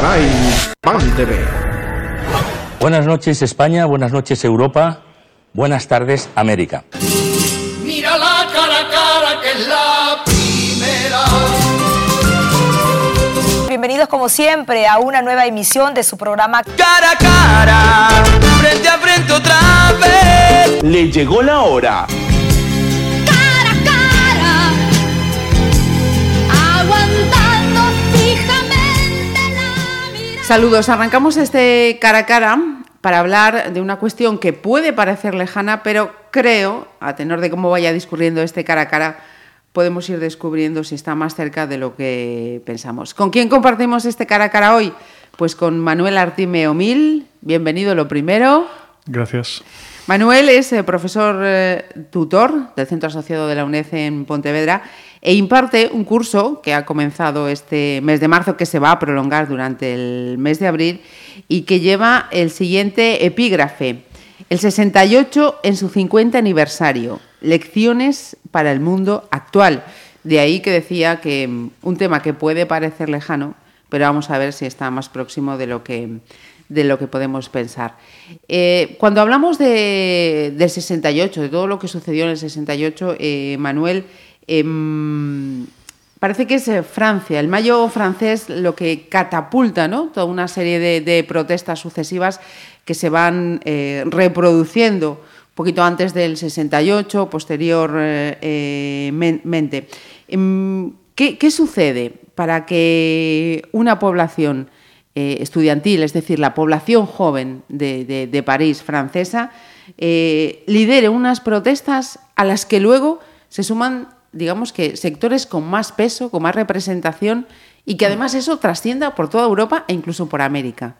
Caray, Pan TV. Buenas noches España, buenas noches Europa, buenas tardes América. Mira la cara a cara que es la primera. Bienvenidos como siempre a una nueva emisión de su programa Cara a cara, frente a frente otra vez. Le llegó la hora. Saludos, arrancamos este cara a cara para hablar de una cuestión que puede parecer lejana, pero creo, a tenor de cómo vaya discurriendo este cara a cara, podemos ir descubriendo si está más cerca de lo que pensamos. ¿Con quién compartimos este cara a cara hoy? Pues con Manuel Artime Omil. Bienvenido lo primero. Gracias. Manuel es eh, profesor eh, tutor del Centro Asociado de la UNED en Pontevedra e imparte un curso que ha comenzado este mes de marzo, que se va a prolongar durante el mes de abril y que lleva el siguiente epígrafe. El 68 en su 50 aniversario. Lecciones para el mundo actual. De ahí que decía que mm, un tema que puede parecer lejano, pero vamos a ver si está más próximo de lo que, de lo que podemos pensar. Eh, cuando hablamos de, del 68, de todo lo que sucedió en el 68, eh, Manuel, em, parece que es eh, Francia, el mayo francés lo que catapulta ¿no? toda una serie de, protestas sucesivas que se van eh, reproduciendo un poquito antes del 68, posteriormente. Em, ¿Qué, sucede para que una población eh, estudiantil, es decir, la población joven de París francesa, eh, lidere unas protestas a las que luego se suman, digamos que, sectores con más peso, con más representación y que además eso trascienda por toda Europa e incluso por América.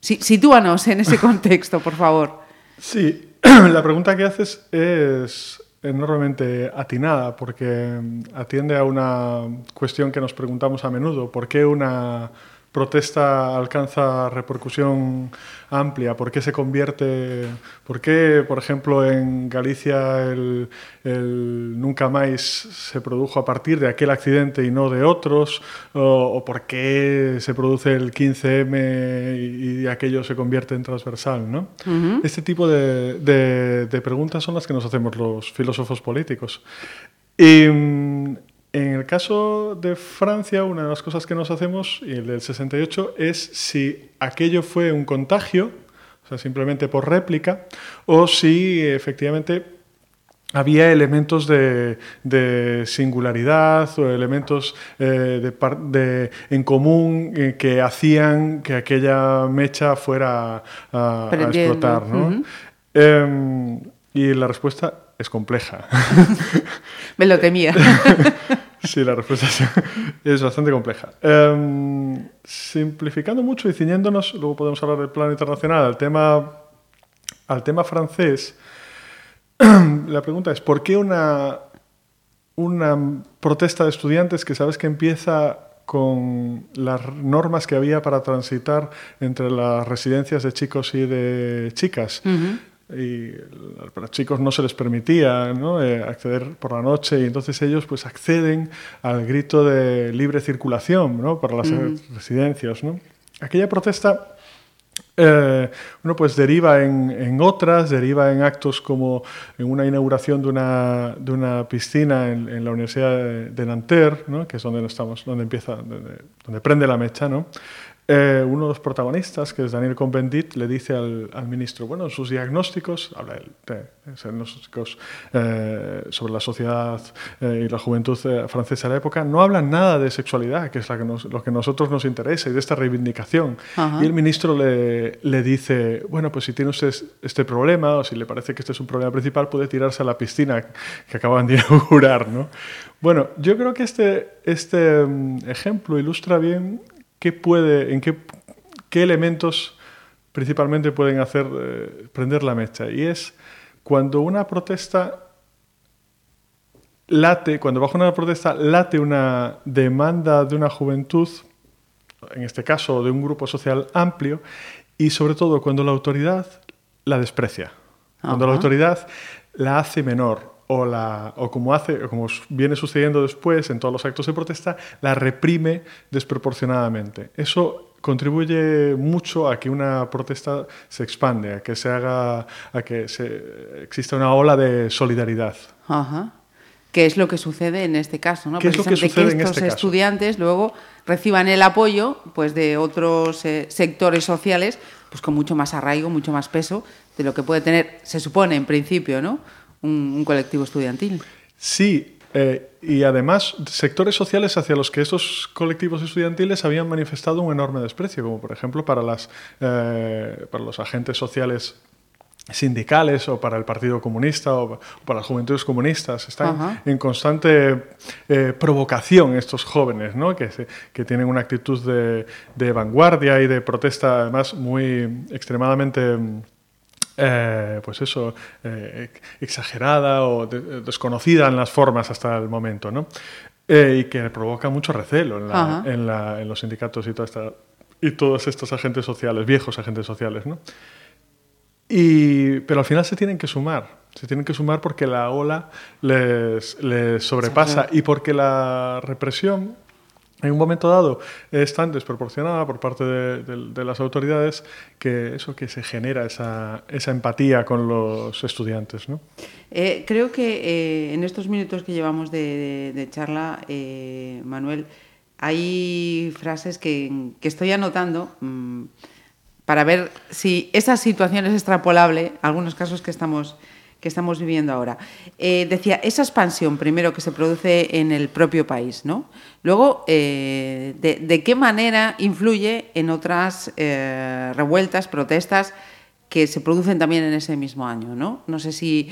Si- sitúanos en ese contexto, por favor. Sí, la pregunta que haces es enormemente atinada porque mm, atiende a una cuestión que nos preguntamos a menudo. ¿Por qué una protesta alcanza repercusión amplia? ¿Por qué se convierte? ¿Por qué, por ejemplo, en Galicia el, el Nunca Más se produjo a partir de aquel accidente y no de otros? ¿O, o por qué se produce el 15M y, y aquello se convierte en transversal? ¿no? Este tipo de, de- de preguntas son las que nos hacemos los filósofos políticos. Y mm, en el caso de Francia, una de las cosas que nos hacemos, y el del 68, es si aquello fue un contagio, o sea, simplemente por réplica, o si efectivamente había elementos de, de singularidad o elementos eh, de de- en común eh, que hacían que aquella mecha fuera a, explotar. ¿no? Em, y la respuesta es compleja. Me lo temía. Sí, la respuesta es, bastante compleja. Em, simplificando mucho y ciñéndonos, luego podemos hablar del plano internacional, al tema, al tema francés, la pregunta es, ¿por qué una, una protesta de estudiantes que sabes que empieza con las normas que había para transitar entre las residencias de chicos y de chicas? Y a los chicos no se les permitía ¿no? Eh, acceder por la noche y entonces ellos pues acceden al grito de libre circulación ¿no? para las residencias. ¿no? Aquella protesta eh, uno pues deriva en, en otras, deriva en actos como en una inauguración de una, de una piscina en, en la Universidad de, de Nanterre, ¿no? que es donde estamos, donde empieza, donde, donde prende la mecha, ¿no? Eh, uno de los protagonistas, que es Daniel Cohn-Bendit, le dice al, al ministro, bueno, en sus diagnósticos, habla él de, diagnósticos eh, sobre la sociedad eh, y la juventud francesa de la época, no hablan nada de sexualidad, que es la que nos- lo que a nosotros nos interesa, y de esta reivindicación. Ajá. Y el ministro le, le dice, bueno, pues si tiene usted este problema, o si le parece que este es un problema principal, puede tirarse a la piscina que acaban de inaugurar, ¿no? Bueno, yo creo que este, este mm, ejemplo ilustra bien qué puede, en qué, qué elementos principalmente pueden hacer eh, prender la mecha. Y es cuando una protesta late, cuando bajo una protesta late una demanda de una juventud, en este caso de un grupo social amplio, y sobre todo cuando la autoridad la desprecia, cuando la autoridad la hace menor o, la, o como hace, o como viene sucediendo después en todos los actos de protesta, la reprime desproporcionadamente. Eso contribuye mucho a que una protesta se expande, a que se haga, a que se, exista una ola de solidaridad. Ajá. ¿Qué es lo que sucede en este caso? ¿no? ¿Qué es lo que sucede estos este caso? estudiantes luego reciban el apoyo pues, de otros eh, sectores sociales pues, con mucho más arraigo, mucho más peso de lo que puede tener, se supone en principio, ¿no? Un, un colectivo estudiantil. Sí, eh, y además sectores sociales hacia los que estos colectivos estudiantiles habían manifestado un enorme desprecio, como por ejemplo para, las, eh, para los agentes sociales sindicales o para el Partido Comunista o para las juventudes comunistas. Están Ajá. en constante eh, provocación estos jóvenes, ¿no? que, se- que tienen una actitud de, de vanguardia y de protesta además muy extremadamente... eh, pues eso, eh, exagerada o de- desconocida en las formas hasta el momento, ¿no? Eh, y que provoca mucho recelo en, la- Ajá. en la- en los sindicatos y, toda esta- y todos estos agentes sociales, viejos agentes sociales, ¿no? Y, pero al final se tienen que sumar, se tienen que sumar porque la ola les, les sobrepasa y porque la represión en un momento dado es tan desproporcionada por parte de, las autoridades que eso que se genera esa, esa empatía con los estudiantes. ¿no? Eh, creo que eh, en estos minutos que llevamos de, charla, eh, Manuel, hay frases que, estoy anotando mm, para ver si esa situación es extrapolable algunos casos que estamos, que estamos viviendo ahora. Eh, decía, esa expansión primero que se produce en el propio país, ¿no? Luego, eh, de, qué manera influye en otras eh, revueltas, protestas que se producen también en ese mismo año, ¿no? No sé si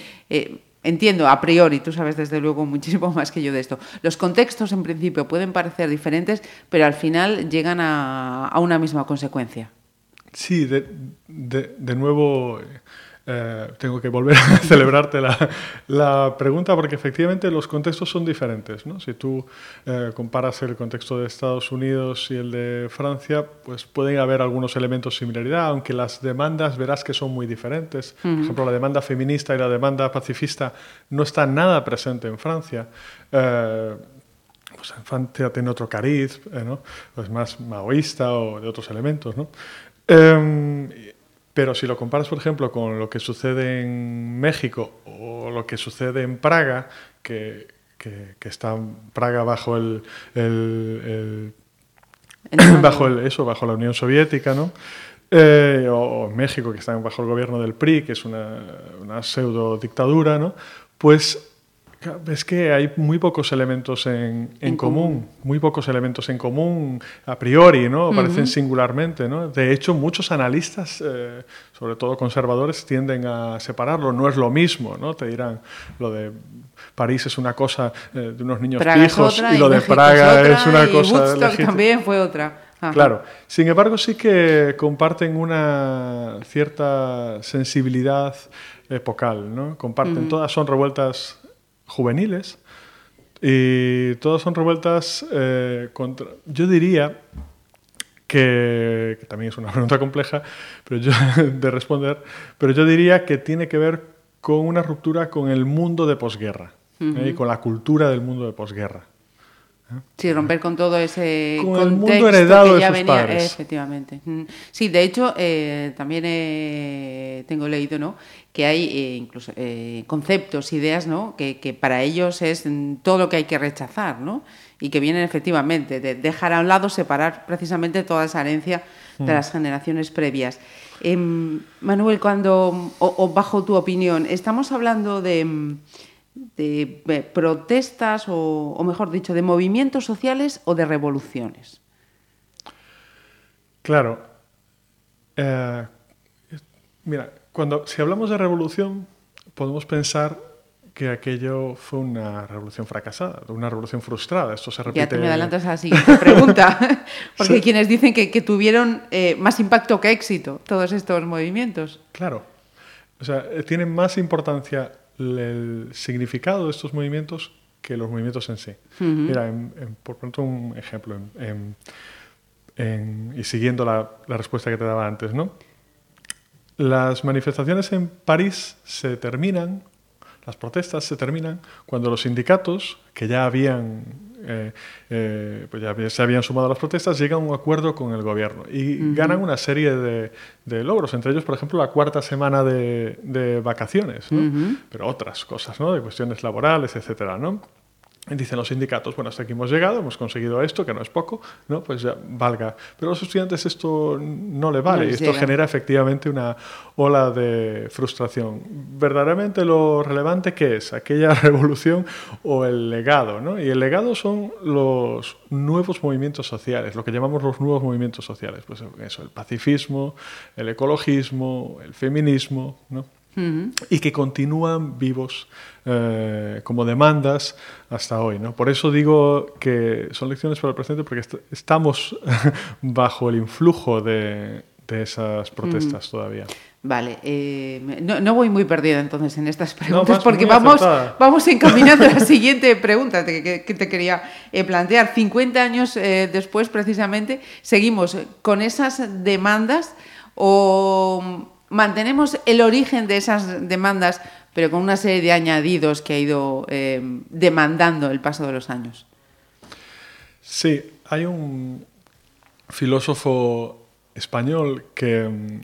entiendo a priori, tú sabes desde luego muchísimo más que yo de esto. Los contextos en principio pueden parecer diferentes, pero al final llegan a, una misma consecuencia. Sí, de- de nuevo eh, tengo que volver a celebrarte la, la pregunta porque efectivamente los contextos son diferentes. ¿no? Si tú eh, comparas el contexto de Estados Unidos y el de Francia, pues pueden haber algunos elementos de similaridad, aunque las demandas verás que son muy diferentes. Por ejemplo, la demanda feminista y la demanda pacifista no están nada presente en Francia. Eh, pues en Francia tiene otro cariz, eh, ¿no? Pues más maoísta o de otros elementos, ¿no? Pero si lo comparas, por ejemplo, con lo que sucede en México o lo que sucede en Praga, que, que- que está Praga bajo el, el- el- El- bajo el- eso, bajo la Unión Soviética, ¿no? Eh, o, o en México, que está bajo el gobierno del PRI, que es una, una pseudo dictadura, ¿no? Pues ves que hay muy pocos elementos en, en En común, común. muy pocos elementos en común a priori, ¿no? Aparecen singularmente, ¿no? De hecho, muchos analistas, eh, sobre todo conservadores, tienden a separarlo. No es lo mismo, ¿no? Te dirán, lo de París es una cosa eh, de unos niños Praga es otra y lo de Praga otra, es una y cosa Woodstock también fue otra. Ajá. Claro. Sin embargo, sí que comparten una cierta sensibilidad epocal, ¿no? Comparten, todas son revueltas juveniles y todas son revueltas eh, contra... Yo diría que, que también es una pregunta compleja pero yo, de responder, pero yo diría que tiene que ver con una ruptura con el mundo de posguerra ¿eh? y con la cultura del mundo de posguerra. Sí, romper con todo ese Con el mundo contexto heredado que de ya sus venía, padres. efectivamente. Mm. Sí, de hecho, eh, también eh, tengo leído, ¿no? Que hay eh, incluso conceptos, ideas, ¿no? Que, que para ellos es mm, todo lo que hay que rechazar, ¿no? Y que vienen efectivamente de dejar a un lado, separar precisamente toda esa herencia Mm. de las generaciones previas. Em, Manuel, cuando, o, o bajo tu opinión, estamos hablando de, mm, de, eh, protestas o, o, mejor dicho, de movimientos sociales o de revoluciones. Claro. Eh, mira, cuando si hablamos de revolución, podemos pensar que aquello fue una revolución fracasada, una revolución frustrada. Esto se repite. Ya te me adelantas a la siguiente pregunta, porque Sí. hay quienes dicen que, que tuvieron eh, más impacto que éxito todos estos movimientos. Claro. O sea, tienen más importancia el significado de estos movimientos que los movimientos en sí. Mira, en- en- por pronto un ejemplo, en- y siguiendo la, la respuesta que te daba antes, ¿no? Las manifestaciones en París se terminan Las protestas se terminan cuando los sindicatos, que ya habían, eh, eh, pues ya se habían sumado a las protestas, llegan a un acuerdo con el gobierno y ganan una serie de, de logros, entre ellos, por ejemplo, la cuarta semana de, de vacaciones, ¿no? pero otras cosas, ¿no? de cuestiones laborales, etcétera, ¿no? Dicen los sindicatos, bueno, hasta aquí hemos llegado, hemos conseguido esto, que no es poco, ¿no? Pues ya valga. Pero a los estudiantes esto no le vale No y esto llega. genera efectivamente una ola de frustración. Verdaderamente lo relevante que es aquella revolución o el legado, ¿no? Y el legado son los nuevos movimientos sociales, lo que llamamos los nuevos movimientos sociales, pues eso, el pacifismo, el ecologismo, el feminismo, ¿no? Y que continúan vivos eh, como demandas hasta hoy. ¿no? Por eso digo que son lecciones para el presente, porque est- estamos bajo el influjo de, de esas protestas todavía. Vale, eh, no, no voy muy perdida entonces en estas preguntas porque vamos, acertada. vamos encaminando a la siguiente pregunta que, que- que te quería eh, plantear. 50 años eh, después, precisamente, ¿seguimos con esas demandas o mantenemos el origen de esas demandas, pero con una serie de añadidos que ha ido eh, demandando el paso de los años? Sí, hay un filósofo español que, mm,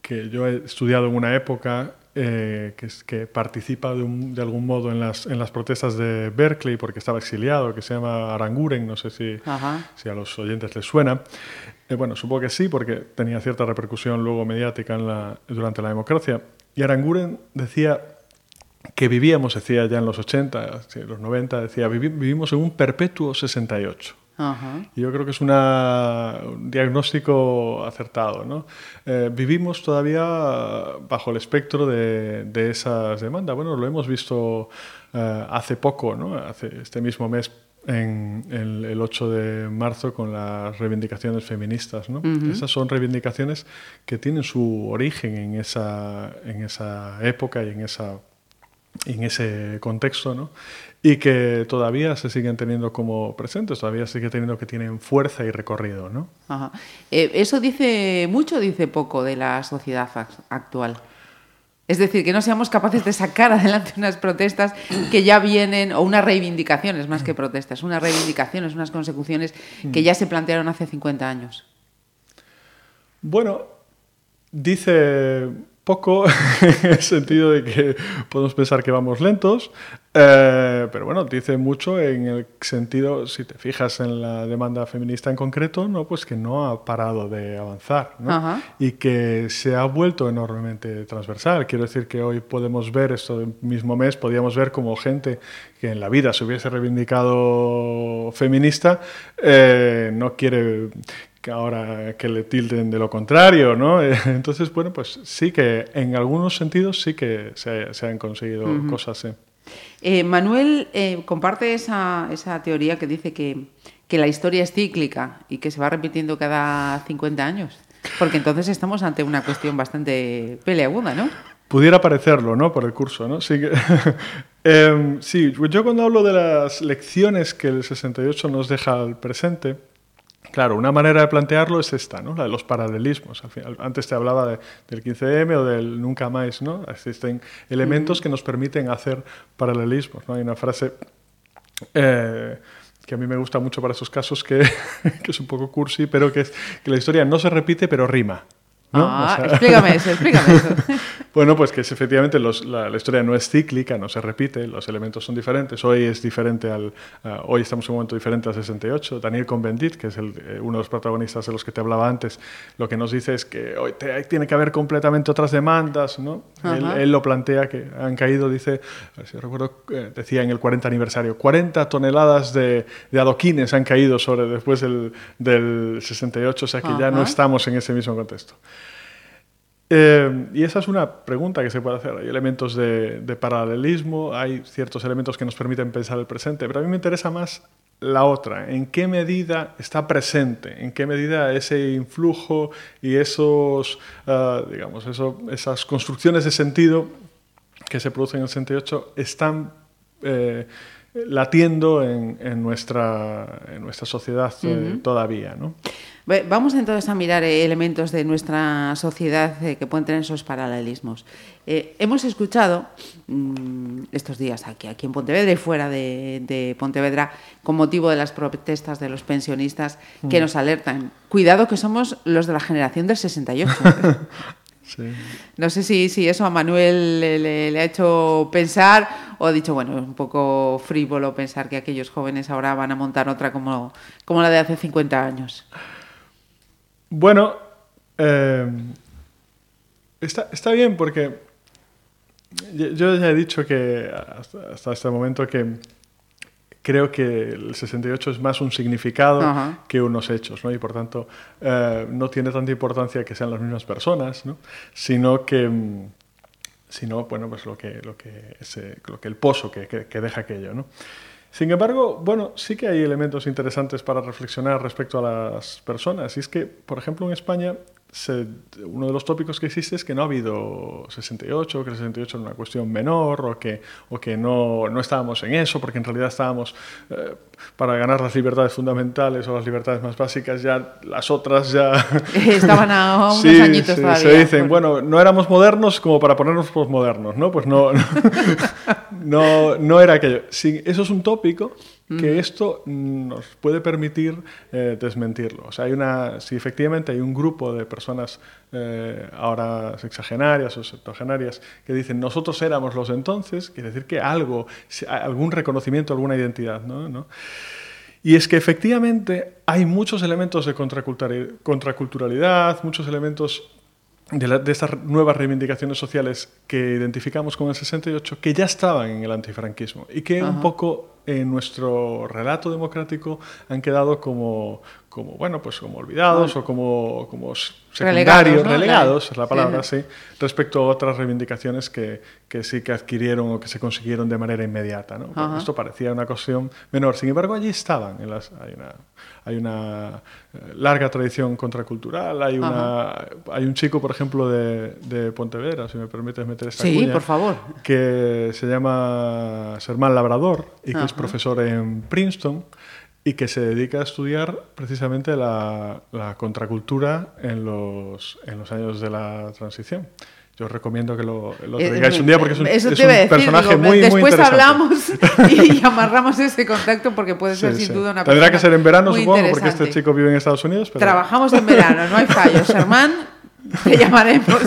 que yo he estudiado en una época eh, que, es- que participa de, un- de algún modo en las, en las protestas de Berkeley porque estaba exiliado, que se llama Aranguren, no sé si, si a los oyentes les suena. Eh, bueno, supongo que sí, porque tenía cierta repercusión luego mediática en la- durante la democracia. Y Aranguren decía que vivíamos, decía ya en los 80, sí, los 90, decía, "Vivi- vivimos en un perpetuo 68. Ajá. Y yo creo que es una- un diagnóstico acertado. ¿no? Eh, vivimos todavía bajo el espectro de, de esas demandas. Bueno, lo hemos visto eh, hace poco, ¿no? hace este mismo mes, en, en el 8 de marzo, con las reivindicaciones feministas. ¿no? Esas son reivindicaciones que tienen su origen en esa, en esa época y en esa en ese contexto, ¿no? Y que todavía se siguen teniendo como presentes, todavía sigue teniendo que tienen fuerza y recorrido, ¿no? Ajá. Eh, ¿Eso dice mucho o dice poco de la sociedad ac- actual? Es decir, que no seamos capaces de sacar adelante unas protestas que ya vienen, o unas reivindicaciones más que protestas, unas reivindicaciones, unas consecuciones que ya se plantearon hace 50 años. Bueno, dice poco en el sentido de que podemos pensar que vamos lentos, eh, pero bueno, dice mucho en el sentido, si te fijas en la demanda feminista en concreto, no, pues que no ha parado de avanzar ¿no? Y que se ha vuelto enormemente transversal. Quiero decir que hoy podemos ver, esto mismo mes, podíamos ver como gente que en la vida se hubiese reivindicado feminista, eh, no quiere que ahora que le tilden de lo contrario, ¿no? Entonces, bueno, pues sí que en algunos sentidos sí que se, se han conseguido cosas. Eh, Manuel eh, comparte esa, esa teoría que dice que, que la historia es cíclica y que se va repitiendo cada 50 años. Porque entonces estamos ante una cuestión bastante peleaguda, ¿no? Pudiera parecerlo, ¿no? Por el curso, ¿no? Sí, que- Em, sí, yo cuando hablo de las lecciones que el 68 nos deja al presente, claro, una manera de plantearlo es esta, ¿no? La de los paralelismos. Al final, antes te hablaba de- del 15M o del nunca más, ¿no? Existen elementos que nos permiten hacer paralelismos, ¿no? Hay una frase eh, que a mí me gusta mucho para esos casos, que, que es un poco cursi, pero que es que la historia no se repite, pero rima. ¿no? Ah, O sea- explícame eso, explícame eso. Bueno, pues que es, efectivamente los- la, la historia no es cíclica, no se repite, los elementos son diferentes. Hoy es diferente al. ah, hoy estamos en un momento diferente al 68. Daniel Cohn-Bendit, que es el, eh, uno de los protagonistas de los que te hablaba antes, lo que nos dice es que hoy te- tiene que haber completamente otras demandas, ¿no? Él, Ajá. él lo plantea que han caído, dice, a ver si recuerdo, eh, decía en el 40 aniversario, 40 toneladas de, de adoquines han caído sobre después del, del 68, o sea que ya no Ajá. estamos en ese mismo contexto. Eh, y esa es una pregunta que se puede hacer. Hay elementos de, de paralelismo, hay ciertos elementos que nos permiten pensar el presente, pero a mí me interesa más la otra. ¿En qué medida está presente? ¿En qué medida ese influjo y esos, ah, digamos, eso- esas construcciones de sentido que se producen en el 68 están eh, latiendo en, en nuestra, en nuestra sociedad eh, todavía? ¿no? Vamos entonces a mirar eh, elementos de nuestra sociedad eh, que pueden tener esos paralelismos. Eh, hemos escuchado mm, estos días aquí, aquí en Pontevedra y fuera de, de Pontevedra, con motivo de las protestas de los pensionistas, que nos alertan. Cuidado que somos los de la generación del 68. Sí. No sé si, si eso a Manuel le, le- le ha hecho pensar o ha dicho, bueno, es un poco frívolo pensar que aquellos jóvenes ahora van a montar otra como, como la de hace 50 años. Bueno, eh, está, está bien porque yo ya he dicho que hasta, hasta este momento que creo que el 68 es más un significado Ajá. que unos hechos, ¿no? Y por tanto eh, no tiene tanta importancia que sean las mismas personas, ¿no? Sino que sino bueno pues lo que lo que ese- lo que el pozo que, que- que deja aquello, ¿no? Sin embargo, bueno, sí que hay elementos interesantes para reflexionar respecto a las personas. Y es que, por ejemplo, en España, se- uno de los tópicos que existe es que no ha habido 68, que el 68 era una cuestión menor, o que, o que no, no estábamos en eso, porque en realidad estábamos eh, para ganar las libertades fundamentales o las libertades más básicas, ya las otras ya... Estaban a unos Sí, añitos sí, todavía. Se dicen, bueno, no éramos modernos como para ponernos posmodernos, ¿no? Pues no, no, no, no era aquello. Sí, eso es un tópico que esto nos puede permitir eh, desmentirlo. O sea, hay una, si efectivamente hay un grupo de personas eh, ahora sexagenarias o septuagenarias que dicen nosotros éramos los entonces, quiere decir que algo, algún reconocimiento, alguna identidad, ¿no? ¿no? Y es que efectivamente hay muchos elementos de contraculturalidad, muchos elementos de, la- de estas nuevas reivindicaciones sociales que identificamos con el 68 que ya estaban en el antifranquismo y que un poco en nuestro relato democrático han quedado como, como bueno, pues como olvidados o como, como secundarios, Relegados, ¿no? relegados, es la Sí. palabra, sí, respecto a otras reivindicaciones que, que sí que adquirieron o que se consiguieron de manera inmediata. ¿no? Esto parecía una cuestión menor. Sin embargo, allí estaban. en las- hay una, hay una eh, larga tradición contracultural. Hay, una, hay un chico, por ejemplo, de, de Pontevedra, si me permites meter esta Sí, cuña, por favor. que se llama Sermán Labrador y que es Ajá. profesor en Princeton y que se dedica a estudiar precisamente la, la contracultura en los, en los años de la transición. Yo os recomiendo que lo, lo Eh, traigáis un día porque es un, es un decir, personaje digo, muy, muy Después interesante. hablamos y amarramos ese contacto porque puede ser Sí, sin sí. duda una Tendrá que ser en verano, muy supongo, porque este chico vive en Estados Unidos. Pero, Trabajamos en verano, no hay fallo. Germán, te llamaremos.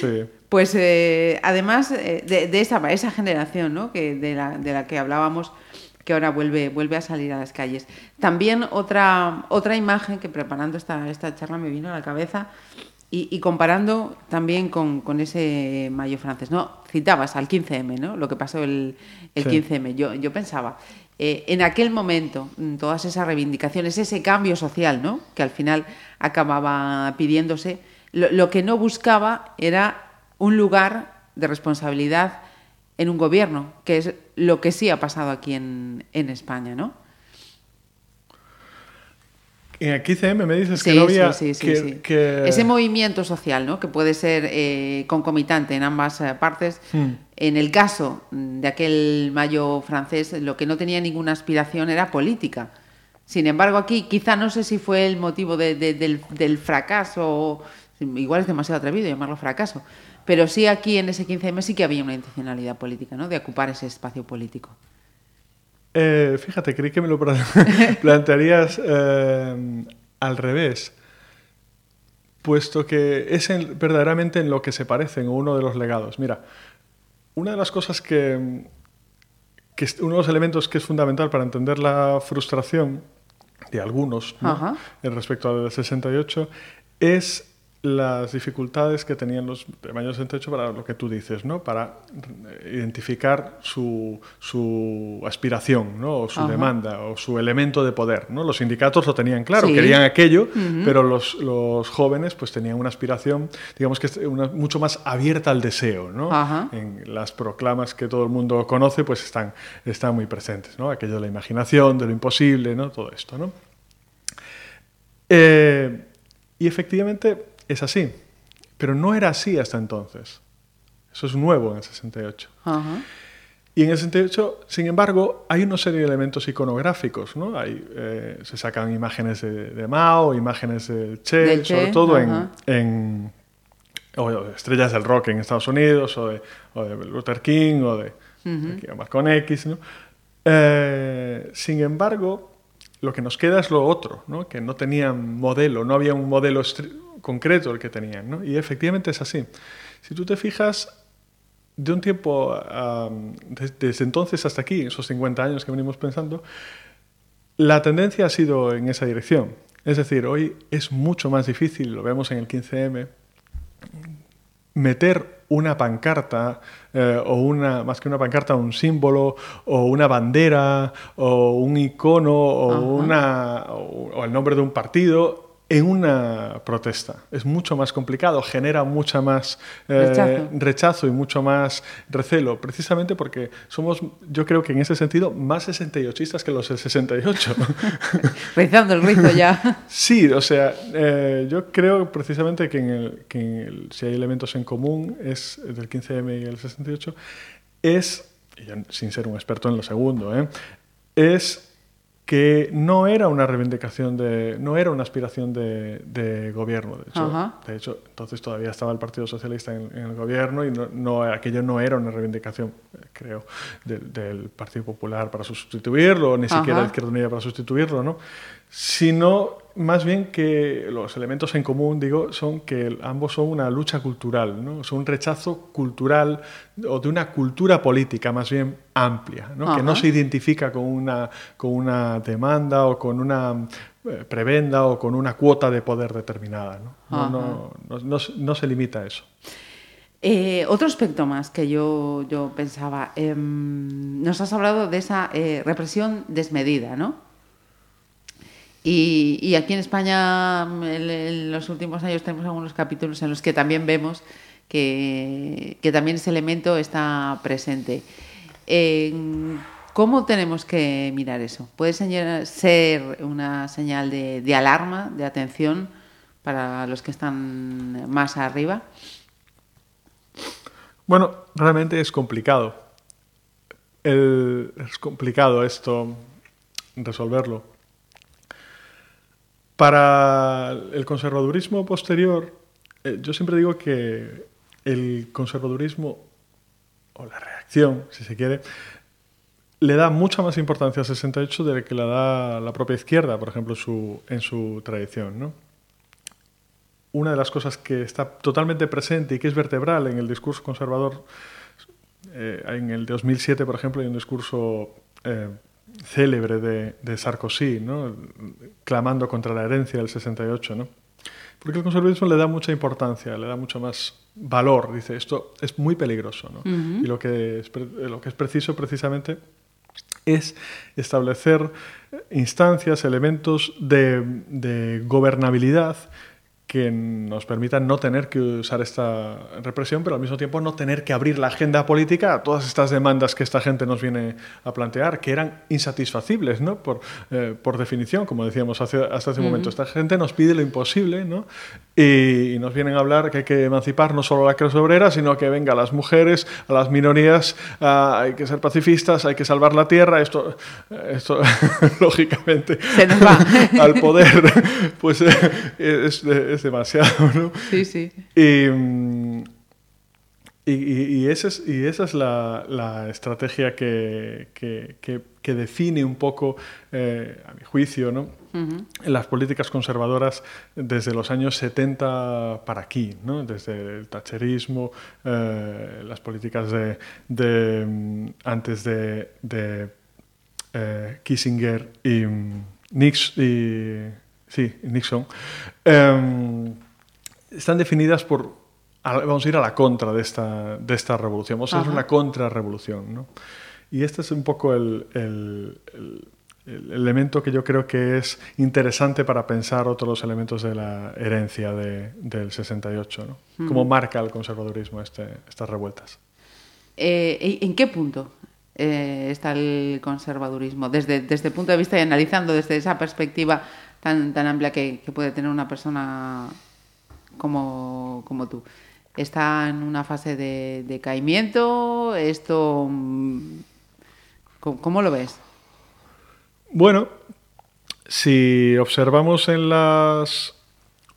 Sí. Pues eh, además eh, de, de esa, esa generación ¿no? que, de, la, de la que hablábamos, que ahora vuelve, vuelve a salir a las calles. También otra, otra imagen que preparando esta, esta charla me vino a la cabeza y, y comparando también con, con ese mayo francés. ¿no? Citabas al 15M, ¿no? lo que pasó el, el Sí. 15M. Yo, yo pensaba, eh, en aquel momento, mm, todas esas reivindicaciones, ese cambio social, ¿no? Que al final acababa pidiéndose, lo, lo que no buscaba era un lugar de responsabilidad en un gobierno, que es lo que sí ha pasado aquí en, en España, ¿no? En el 15M me dices Sí, que no había... sí, sí, sí, que- Ese movimiento social, ¿no? Que puede ser eh, concomitante en ambas eh, partes. Hmm. En el caso de aquel mayo francés, lo que no tenía ninguna aspiración era política. Sin embargo, aquí quizá no sé si fue el motivo de- de- del, del fracaso, igual es demasiado atrevido llamarlo fracaso, pero sí aquí en ese 15M sí que había una intencionalidad política, ¿no? De ocupar ese espacio político. Eh, fíjate, creí que me lo pla- plantearías eh, al revés, puesto que es en- verdaderamente en lo que se parecen uno de los legados. Mira, una de las cosas que, uno de los elementos que es fundamental para entender la frustración de algunos ¿no? En respecto al 68 es las dificultades que tenían los de mayo 68 para lo que tú dices, ¿no? Para eh, identificar su, su aspiración, ¿no? O su Ajá. demanda o su elemento de poder, ¿no? Los sindicatos lo tenían claro, Sí. querían aquello, pero los, los jóvenes pues tenían una aspiración, digamos que una- mucho más abierta al deseo, ¿no? Ajá. En las proclamas que todo el mundo conoce pues están, están muy presentes, ¿no? Aquello de la imaginación, de lo imposible, ¿no? Todo esto, ¿no? Eh, y efectivamente es así, pero no era así hasta entonces. Eso es nuevo en el 68. Ajá. Y en el 68, sin embargo, hay una serie de elementos iconográficos, ¿no? Hay, eh, se sacan imágenes de, de Mao, imágenes de Che, Del Che, sobre todo en, o de estrellas del rock en Estados Unidos, o de, o de Luther King, o de con X, ¿no? Eh, sin embargo, lo que nos queda es lo otro, ¿no? Que no tenían modelo, no había un modelo concreto el que tenían, ¿no? Y efectivamente es así. Si tú te fijas, de un tiempo, am, des- desde entonces hasta aquí, esos 50 años que venimos pensando, la tendencia ha sido en esa dirección. Es decir, hoy es mucho más difícil, lo vemos en el 15M, meter una pancarta eh, o una más que una pancarta un símbolo o una bandera o un icono o Ajá. una o, o el nombre de un partido en una protesta es mucho más complicado genera mucha más eh, Rechazo. rechazo y mucho más recelo precisamente porque somos yo creo que en ese sentido más 68istas que los del 68 Rizando el rizo ya. Sí, o sea, eh, yo creo precisamente que, en el, que en el- si hay elementos en común es del 15M y el 68, es, sin ser un experto en lo segundo, ¿eh? es que no era una reivindicación de, no era una aspiración de, de gobierno. De hecho, Ajá. de hecho, entonces todavía estaba el Partido Socialista en, en el gobierno y no, no- aquello no era una reivindicación, creo, del, del Partido Popular para sustituirlo, ni siquiera de Izquierda Unida para sustituirlo, ¿no? Sino más bien que los elementos en común, digo, son que ambos son una lucha cultural, ¿no? Son un rechazo cultural o de una cultura política más bien amplia, ¿no? Que no se identifica con una, con una demanda o con una eh, prebenda o con una cuota de poder determinada, ¿no? No, no, no, no se- no se limita a eso. Eh, otro aspecto más que yo, yo pensaba, em, nos has hablado de esa eh, represión desmedida, ¿no? Y, aquí en España mm, en, los últimos años tenemos algunos capítulos en los que también vemos que, también ese elemento está presente. ¿Cómo tenemos que mirar eso? ¿Puede ser una señal de, alarma, de atención para los que están más arriba? Bueno, realmente es complicado. Es complicado esto, resolverlo. Para el conservadurismo posterior, eh, yo siempre digo que el conservadurismo, o la reacción, si se quiere, le da mucha más importancia al 68 de la que le da la propia izquierda, por ejemplo, su- en su tradición. Una de las cosas que está totalmente presente y que es vertebral en el discurso conservador, eh, en el 2007, por ejemplo, hay un discurso eh, célebre de, de Sarkozy, ¿no? clamando contra la herencia del 68. ¿no? Porque el conservadurismo le da mucha importancia, le da mucho más valor. Dice, esto es muy peligroso. ¿no? Y lo que, es, lo que es preciso precisamente es establecer instancias, elementos de, de gobernabilidad que nos permitan no tener que usar esta represión, pero al mismo tiempo no tener que abrir la agenda política a todas estas demandas que esta gente nos viene a plantear, que eran insatisfacibles, ¿no? Por, eh, por definición, como decíamos hace, hasta hace un momento. Esta gente nos pide lo imposible, ¿no? Y, y nos vienen a hablar que hay que emancipar no solo a la clase obrera, sino que venga a las mujeres, a las minorías, a- hay que ser pacifistas, hay que salvar la tierra. Esto, esto lógicamente, Se nos va. al poder, pues eh, es, es demasiado, ¿no? Sí, sí. Y, y, y- es, y esa es la, la estrategia que, que- que- que define un poco, eh, a mi juicio, ¿no? las políticas conservadoras desde los años 70 para aquí, ¿no? desde el tacherismo, eh, las políticas de, de, antes de, de, eh, Kissinger y, mm, Nix- y- sí, Nixon. Em, están definidas por, vamos a ir a la contra de esta, de esta revolución, vamos a hacer Ajá. una contrarrevolución. ¿no? Y este es un poco el, el- el- el elemento que yo creo que es interesante para pensar otros elementos de la herencia de- del 68, ¿no? Cómo marca el conservadurismo este, estas revueltas. Eh, ¿y ¿En qué punto eh, está el conservadurismo? Desde, desde el punto de vista y analizando desde esa perspectiva tan, tan amplia que, que puede tener una persona como, como tú. está en una fase de decaimiento. Esto, mm, ¿cómo, lo ves? Bueno, si observamos en las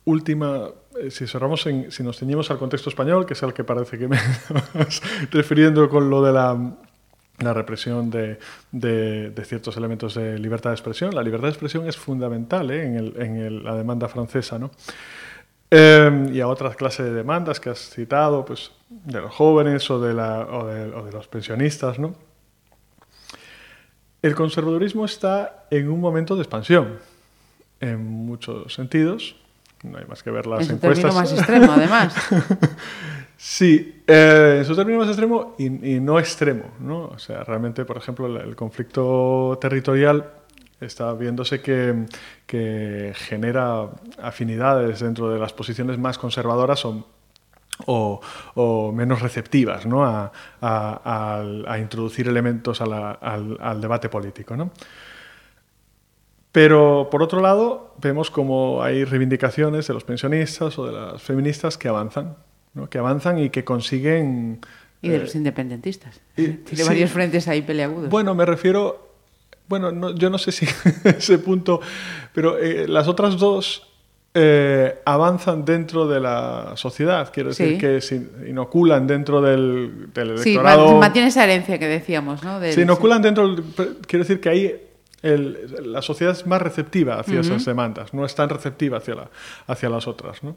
últimas, eh, si observamos en, si nos ceñimos al contexto español, que es al que parece que me estás refiriendo con lo de la, la represión de, de- de ciertos elementos de libertad de expresión, la libertad de expresión es fundamental ¿eh? en, el- en el- la demanda francesa, ¿no? Eh, y a otras clases de demandas que has citado, pues de los jóvenes o de, la, o de, o de los pensionistas, ¿no? El conservadurismo está en un momento de expansión, en muchos sentidos. No hay más que ver las término encuestas. más extremo, además. Sí, eh, en su término más extremo y, no extremo, ¿no? O sea, realmente, por ejemplo, el, conflicto territorial está viéndose que, genera afinidades dentro de las posiciones más conservadoras o, menos receptivas ¿no? a, introducir elementos al debate político. ¿no? Pero por otro lado, vemos como hay reivindicaciones de los pensionistas o de las feministas que avanzan, ¿no? que avanzan y que consiguen... Y de eh, los independentistas. y- Tiene sí. varios frentes ahí peleagudos. Bueno, me refiero, bueno, no- yo no sé si ese punto, pero eh, las otras dos eh, avanzan dentro de la sociedad, quiero decir Sí. que se inoculan dentro del, del sí, electorado. ma- mantiene esa herencia que decíamos, ¿no? Del- se inoculan dentro, del- quiero decir que ahí el- la sociedad es más receptiva hacia esas demandas, no es tan receptiva hacia, la, hacia las otras, ¿no?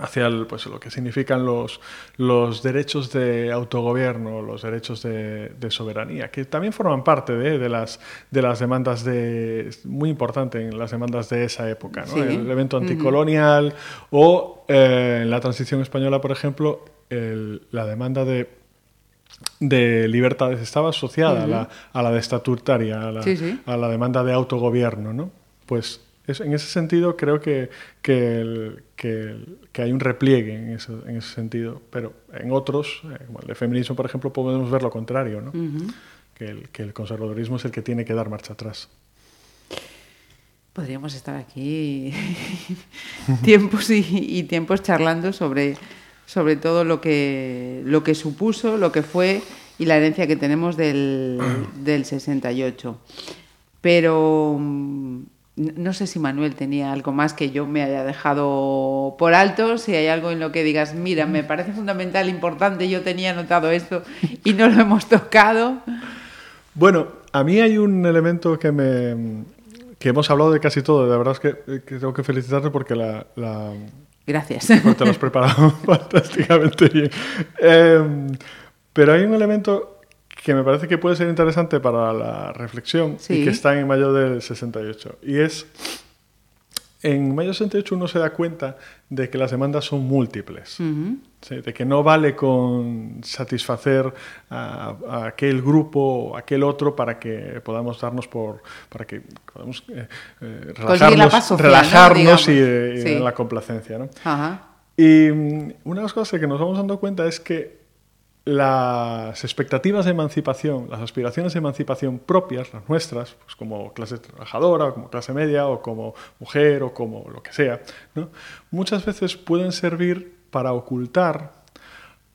Hacia el, pues, lo que significan los, los derechos de autogobierno, los derechos de, de soberanía, que también forman parte de, de las, de las demandas de, muy importante en las demandas de esa época, ¿no? Sí. el evento anticolonial o eh, en la transición española, por ejemplo, el- la demanda de de libertades estaba asociada a, la, a la de estatutaria, a la, Sí, sí. a la demanda de autogobierno, ¿no? Pues es- en ese sentido creo que, que, el- que el- que hay un repliegue en ese, en ese sentido, pero en otros, eh, como el de feminismo, por ejemplo, podemos ver lo contrario, ¿no? que, el, que el conservadurismo es el que tiene que dar marcha atrás. Podríamos estar aquí tiempos y, y tiempos charlando sobre, sobre todo lo que, lo que supuso, lo que fue y la herencia que tenemos del, del 68. Pero mm, no sé si Manuel tenía algo más que yo me haya dejado por alto, si hay algo en lo que digas, mira, me parece fundamental, importante, yo tenía anotado esto y no lo hemos tocado. Bueno, a mí hay un elemento que me que hemos hablado de casi todo. La verdad es que, que tengo que felicitarte porque la, la- Gracias. Pues te lo has preparado fantásticamente bien. Eh, pero hay un elemento que me parece que puede ser interesante para la reflexión Sí. y que está en mayo del 68. Y es, en mayo del 68 uno se da cuenta de que las demandas son múltiples. Sí, de que no vale con satisfacer a, a aquel grupo o aquel otro para que podamos darnos por para que podamos eh, eh, relajarnos, social, ¿no? relajarnos y, la complacencia, ¿no? Ajá. Y mm, una de las cosas que nos vamos dando cuenta es que las expectativas de emancipación, las aspiraciones de emancipación propias, las nuestras, pues como clase trabajadora, o como clase media, o como mujer, o como lo que sea, muchas veces pueden servir para ocultar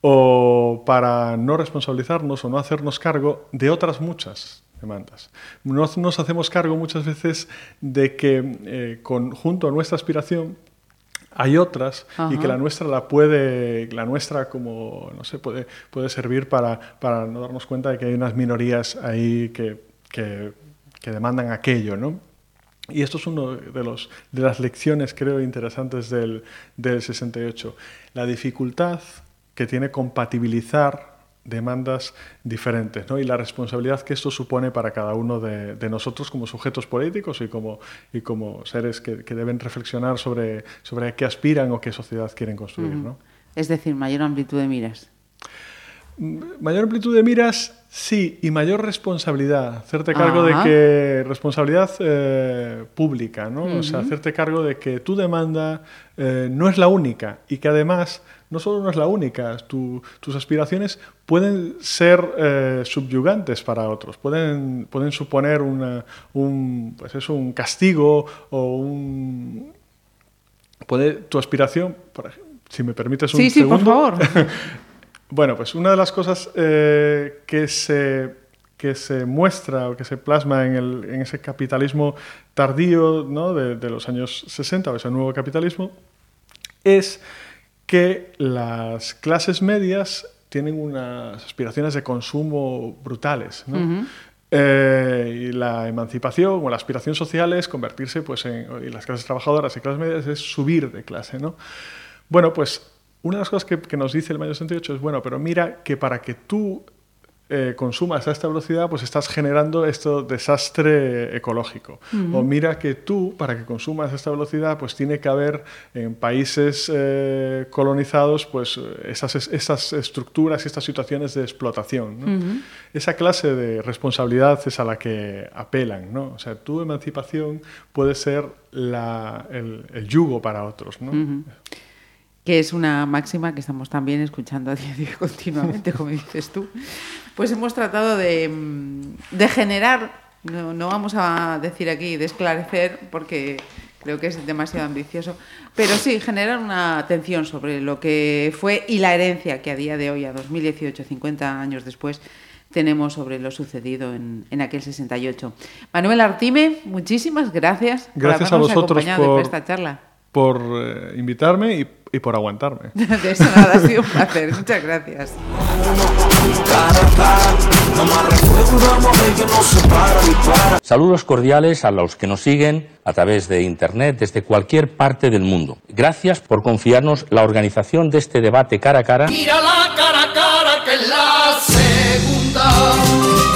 o para no responsabilizarnos o no hacernos cargo de otras muchas demandas. No nos hacemos cargo muchas veces de que eh, junto a nuestra aspiración hay otras y Ajá. que la nuestra la puede, la nuestra como, no sé, puede, puede servir para, para no darnos cuenta de que hay unas minorías ahí que, que, que demandan aquello, ¿no? Y esto es uno de, los, de las lecciones, creo, interesantes del, del 68. La dificultad que tiene compatibilizar demandas diferentes ¿no? y la responsabilidad que esto supone para cada uno de, de nosotros como sujetos políticos y como, y como seres que, que deben reflexionar sobre, sobre qué aspiran o qué sociedad quieren construir. ¿no? Es decir, mayor amplitud de miras. Mayor amplitud de miras, sí, y mayor responsabilidad. Hacerte cargo Ajá. de que. responsabilidad eh, pública, ¿no? O sea, hacerte cargo de que tu demanda eh, no es la única y que además no solo no es la única, tu- tus aspiraciones pueden ser eh, subyugantes para otros, pueden, pueden suponer una, un, pues eso, un castigo o un, puede tu aspiración, por si me permites un Sí, sí, por segundo. favor. Bueno, pues una de las cosas eh, que, se, que se muestra o que se plasma en, el- en ese capitalismo tardío ¿no? de, de los años 60, o ese nuevo capitalismo, es que las clases medias tienen unas aspiraciones de consumo brutales. ¿no? Eh, y la emancipación o la aspiración social es convertirse, pues, en, y las clases trabajadoras y clases medias es subir de clase. ¿no? Bueno, pues una de las cosas que, que nos dice el mayo 68 es, bueno, pero mira que para que tú eh, consumas a esta velocidad, pues estás generando este desastre ecológico. O mira que tú, para que consumas a esta velocidad, pues tiene que haber en países eh, colonizados, pues eh, esas, esas estructuras y estas situaciones de explotación. ¿no? Esa clase de responsabilidad es a la que apelan. ¿no? O sea, tu emancipación puede ser la- el, el yugo para otros. ¿no? que es una máxima que estamos también escuchando a día de hoy continuamente, como dices tú, pues hemos tratado de, mm, de generar, no, no vamos a decir aquí de esclarecer, porque creo que es demasiado ambicioso, pero sí generar una atención sobre lo que fue y la herencia que a día de hoy, a 2018, 50 años después, tenemos sobre lo sucedido en, en aquel 68. Manuel Artime, muchísimas gracias, Gracias a por habernos vosotros acompañado por- en esta charla. Por eh, invitarme y, y por aguantarme. De eso nada, ha sido un placer. Muchas gracias. Saludos cordiales a los que nos siguen a través de Internet desde cualquier parte del mundo. Gracias por confiarnos la organización de este debate cara a cara. Mira la cara a cara que es la segunda.